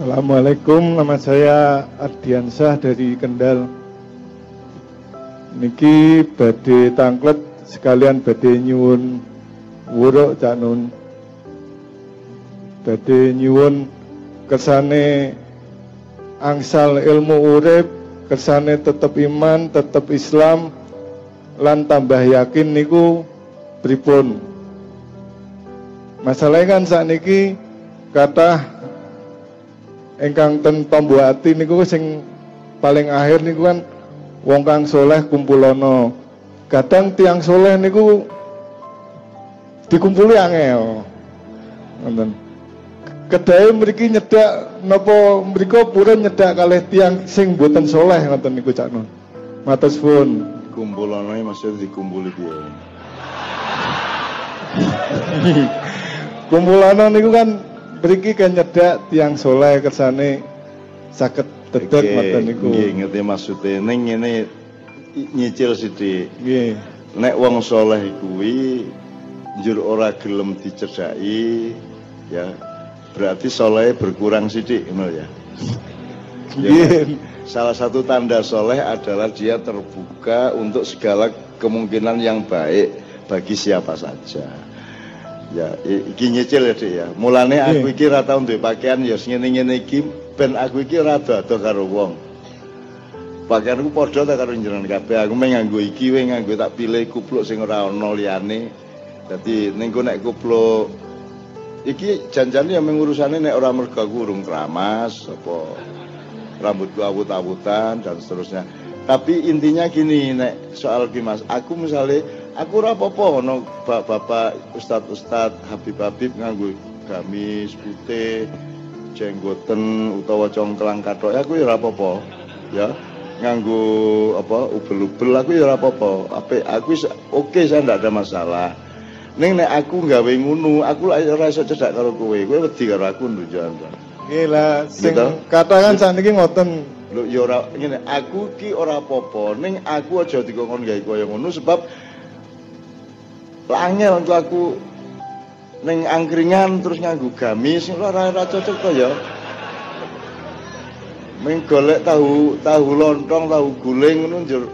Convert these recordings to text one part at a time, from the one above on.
Assalamualaikum, nama saya Ardiansah dari Kendal. Niki badhe tangklet sekalian badhe nyuwun wuruk Cak Nun. Badhe nyuwun kersane angsal ilmu urip, kersane tetep iman, tetep Islam lan tambah yakin niku pripun. Masalahnya kan saat niki kata ingkang ten pembuati niku sing paling akhir niku kan wong kang soleh kumpulono. Kadang tiang soleh niku dikumpuli angel. Ngoten. Kedai mriki nyedak napa mriku purun nyedak kalih tiang sing boten soleh ngoten niku Cak Nun. Matur suwun. Kumpulono maksud dikumpuli piye? kumpulono niku kan Beriki kan nyedak tiang soleh kersane sakit dedek ngoten niku. Nggih, ngerti maksude. Ning ngene nyicil sithik. Nggih. Nek wong soleh kuwi njur ora gelem dicedhaki ya berarti soleh berkurang sithik ngono ya. Ya, salah satu tanda soleh adalah dia terbuka untuk segala kemungkinan yang baik bagi siapa saja. Ya, iki nyicil ya Dik ya. Mulane aku iki ora tau duwe pakaian ya ngene-ngene iki ben aku iki ora ado karo wong. Pakaianku padha ta karo njenengan kabeh. Aku mung nganggo iki wae nganggo tak pilih kupluk sing ora ana liyane. Dadi ning nek kupluk iki janjane ya mengurusane nek ora mergo aku urung keramas apa rambutku awut-awutan dan seterusnya. Tapi intinya gini nek soal Mas, aku misalnya aku ora apa-apa ono bapak ustad-ustad Habib-habib nganggo gamis putih jenggoten utawa congklang kathok. Aku ya ora apa-apa ya. Nganggo apa ubel-ubel aku ya ora apa-apa. Apik aku oke saya ndak ada masalah. Ning nek aku gawe ngono aku ora iso cedak karo kowe. Kowe wedi karo aku ndujan Gila, sing gitu? katakan saniki ngoten. Lho ya ora ngene aku ki ora apa-apa. Ning aku aja dikongkon gawe koyo ngono sebab angel untuk aku neng angkringan terus nganggu gamis ora ora cocok to ya Ming tahu tahu lontong, tahu guling ngono njur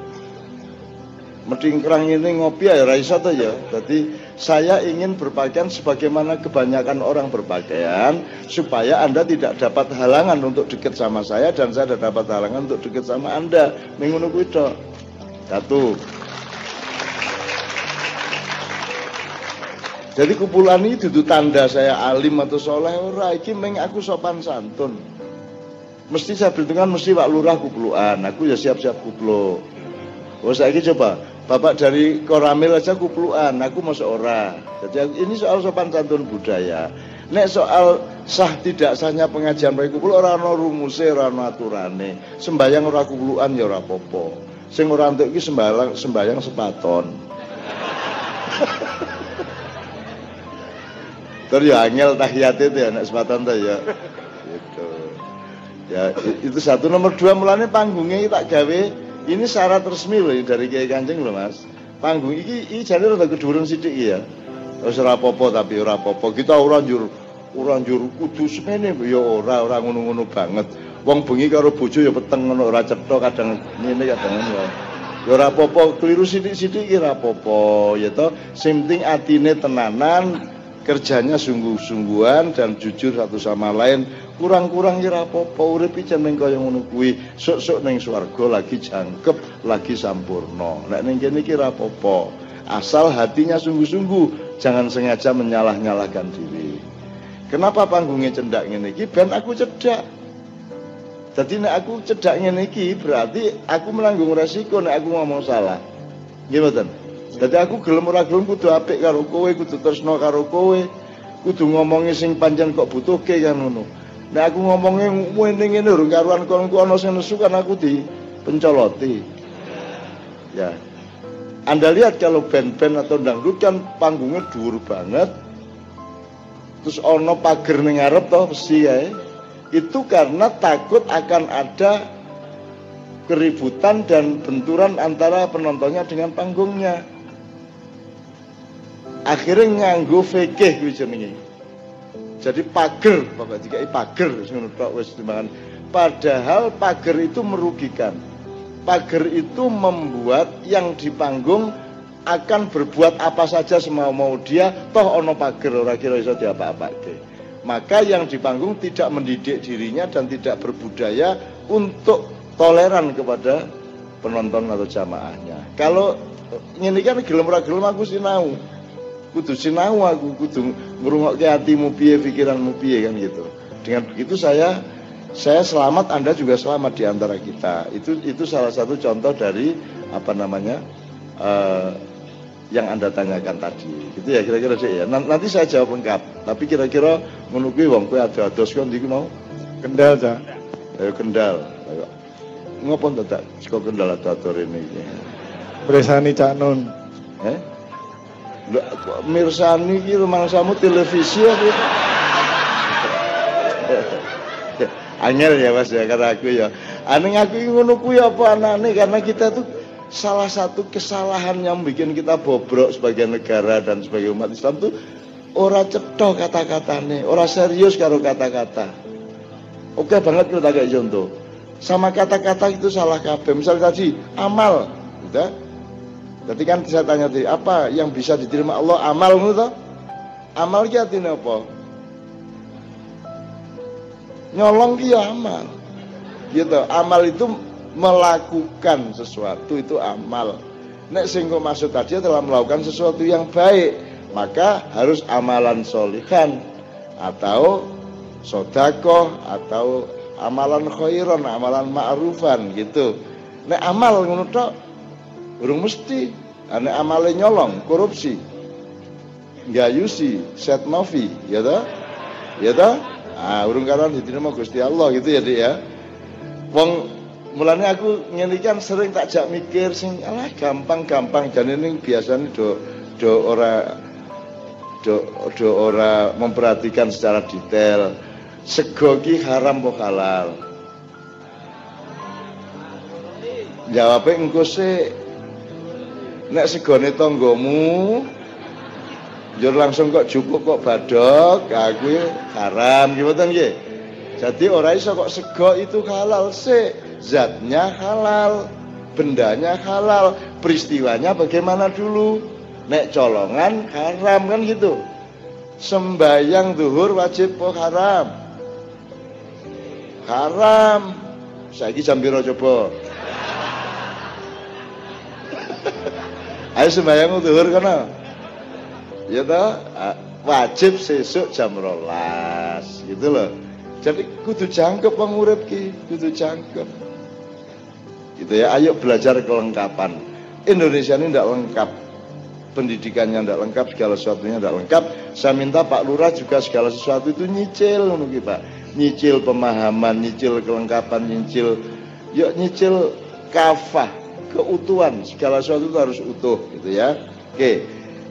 medingkrang ini ngopi ya ora iso to ya. Jadi saya ingin berpakaian sebagaimana kebanyakan orang berpakaian supaya Anda tidak dapat halangan untuk dekat sama saya dan saya tidak dapat halangan untuk dekat sama Anda. Mengono kuwi Satu. Jadi kumpulan ini itu tanda saya alim atau soleh ora iki meng aku sopan santun. Mesti saya berhitungan mesti Pak Lurah kupluan, aku ya siap-siap kuplu. Oh saya coba, Bapak dari Koramil aja kupluan, aku masuk ora. Jadi ini soal sopan santun budaya. Nek soal sah tidak sahnya pengajian baik kuplu ora ana rumuse, ora ana aturane. Sembayang ora kupluan ya ora apa-apa. Sing ora entuk iki sembayang sembayang sepaton. Terus ya angel tahiyat itu ya anak sepatan tuh ya. Gitu. Ya itu satu nomor dua mulanya panggungnya tak gawe ini syarat resmi loh dari Kiai Kanjeng loh Mas. Panggung ini ini jadi rada keduren sidik ya. Wis ora tapi ora apa Kita ora njur ora njur kudu semene ya ora ora ngono-ngono banget. Wong bengi karo bojo ya peteng ngono ora cetha kadang ngene kadang ngono. Ya ora apa-apa, keliru sithik-sithik ora apa-apa ya toh. Sing penting atine tenanan, kerjanya sungguh-sungguhan dan jujur satu sama lain kurang-kurang kira apa-apa urip iki jeneng kaya ngono kuwi. Sok-sok ning swarga lagi jangkep lagi sampurno nek ning kene iki apa-apa. Asal hatinya sungguh-sungguh jangan sengaja menyalah-nyalahkan diri. Kenapa panggungnya cendak ngene iki? Ben aku cedak jadi nek aku cedak ngene iki berarti aku menanggung resiko nek aku ngomong salah. Gimana jadi aku gelem ora gelem kudu apik karo kowe, kudu tresno karo kowe. Kudu ngomongi sing panjang kok butuhke kan ngono. Nek aku ngomongi ngene ngene urung karuan kon ku ana sing nesu kan aku di pencoloti. Ya. Anda lihat kalau band-band atau dangdut kan panggungnya dhuwur banget. Terus ono pager ning ngarep toh mesti ya. Itu karena takut akan ada keributan dan benturan antara penontonnya dengan panggungnya akhirnya nganggo fikih kuwi jenenge Jadi pager, Bapak jika pager tok wis timbangan. Padahal pager itu merugikan. Pager itu membuat yang di panggung akan berbuat apa saja semau mau dia toh ono pager ora kira iso diapa-apake maka yang di panggung tidak mendidik dirinya dan tidak berbudaya untuk toleran kepada penonton atau jamaahnya kalau ini kan gelem ora gelem aku sinau kudu sinau aku kudu ngrungokke hatimu piye pikiranmu piye kan gitu dengan begitu saya saya selamat Anda juga selamat di antara kita itu itu salah satu contoh dari apa namanya uh, yang Anda tanyakan tadi. Gitu ya kira-kira sih ya. Nanti saya jawab lengkap. Tapi kira-kira menunggu wong kowe ada ados kon iki mau Kendal, Cak. Ayo Kendal. Ayo. Ngopo dadak saka Kendal atur ini iki. Bresani Cak Nun. Eh? Mirsani iki rumangsamu televisi apa? Angel ya Mas ya kata aku ya. Aneh aku ngono kuwi apa anane karena kita tuh salah satu kesalahan yang bikin kita bobrok sebagai negara dan sebagai umat Islam tuh ora cetok kata-katanya, ora serius karo kata-kata. Oke banget kita kayak contoh. Sama kata-kata itu salah kabeh. Misal tadi amal, gitu. Jadi kan saya tanya tadi, apa yang bisa diterima Allah amal gitu? Amal ki artinya apa? Nyolong ki ya amal. Gitu. Amal itu melakukan sesuatu itu amal. Nek singgo maksud tadi adalah melakukan sesuatu yang baik, maka harus amalan solihan atau sodako atau amalan khairan, amalan ma'rufan gitu. Nek amal ngono tok urung mesti. Nek amale nyolong, korupsi. Gayusi, set novi, ya toh? Ya toh? Ah, urung karan diterima Gusti Allah gitu ya, Dik ya. Wong Mulanya aku ngene sering tak jak mikir sing alah gampang-gampang dan ini biasanya do do ora do, do ora memperhatikan secara detail. Sego ki haram kok halal? Jawabnya engko sih nek segone tanggamu jur langsung kok cukup kok badok aku haram gimana nggih jadi orang iso kok sego itu halal sih zatnya halal, bendanya halal, peristiwanya bagaimana dulu. Nek colongan haram kan gitu. Sembayang duhur wajib kok haram. Haram. Saiki jam piro coba? Ayo sembayang duhur kana. Ya toh, wajib sesuk jam rolas gitu loh. Jadi kudu jangkep wong urip ki, kudu jangkep. Gitu ya ayo belajar kelengkapan. Indonesia ini tidak lengkap. Pendidikannya tidak lengkap segala sesuatunya tidak lengkap. Saya minta Pak Lurah juga segala sesuatu itu nyicil menurut Pak. Nyicil pemahaman nyicil kelengkapan nyicil yuk nyicil kafah keutuhan. Segala sesuatu itu harus utuh gitu ya. Oke.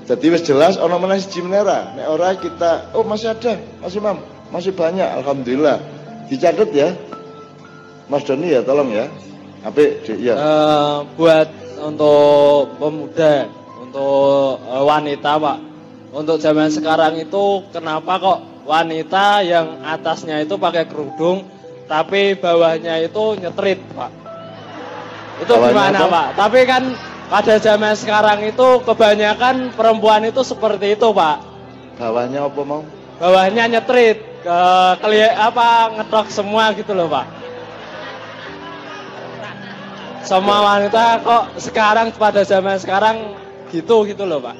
Jadi wis jelas ono mana siji menera nek ora kita oh masih ada masih mam masih banyak. Alhamdulillah. Dicatat ya. Mas Doni ya tolong ya. Apa ya. Uh, buat untuk pemuda, untuk uh, wanita, Pak. Untuk zaman sekarang itu kenapa kok wanita yang atasnya itu pakai kerudung tapi bawahnya itu nyetrit, Pak? Itu bawahnya gimana? Pak? Tapi kan pada zaman sekarang itu kebanyakan perempuan itu seperti itu, Pak. Bawahnya apa mau? Bawahnya nyetrit, ke keli apa ngetok semua gitu loh, Pak semua wanita kok sekarang pada zaman sekarang gitu gitu loh pak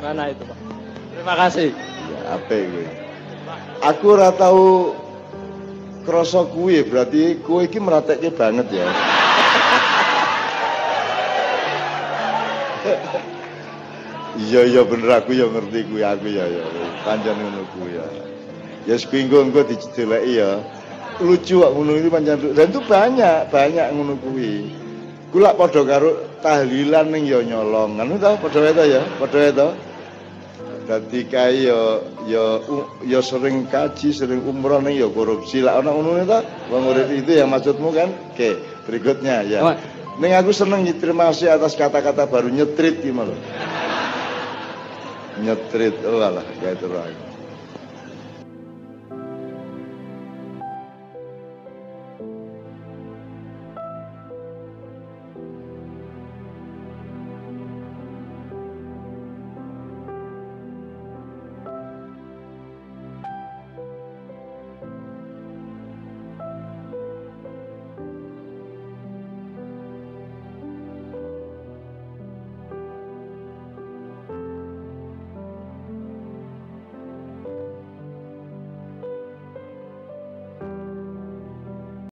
mana itu pak terima kasih ya apa gue aku ora tahu kroso kue berarti kue ini merateknya banget ya iya iya bener. Aku ya ngerti kue aku ya ya. Panjang ngono kue ya. Ya sepinggu engko dijeleki ya. Lucu kok ngono iki pancen dan itu banyak banyak ngono kuwi. Kula padha karo tahlilan ning ya nyolong. Ngono ta padha wae ya? Padha wae dadi kae ya ya ya sering kaji sering umroh ning ya korupsi. Lah ana ngono ta wong urip itu yang maksudmu kan? Oke berikutnya ya. Ning aku seneng terima kasih atas kata-kata baru nyetrit gimana nyetrit oh alah kayak itu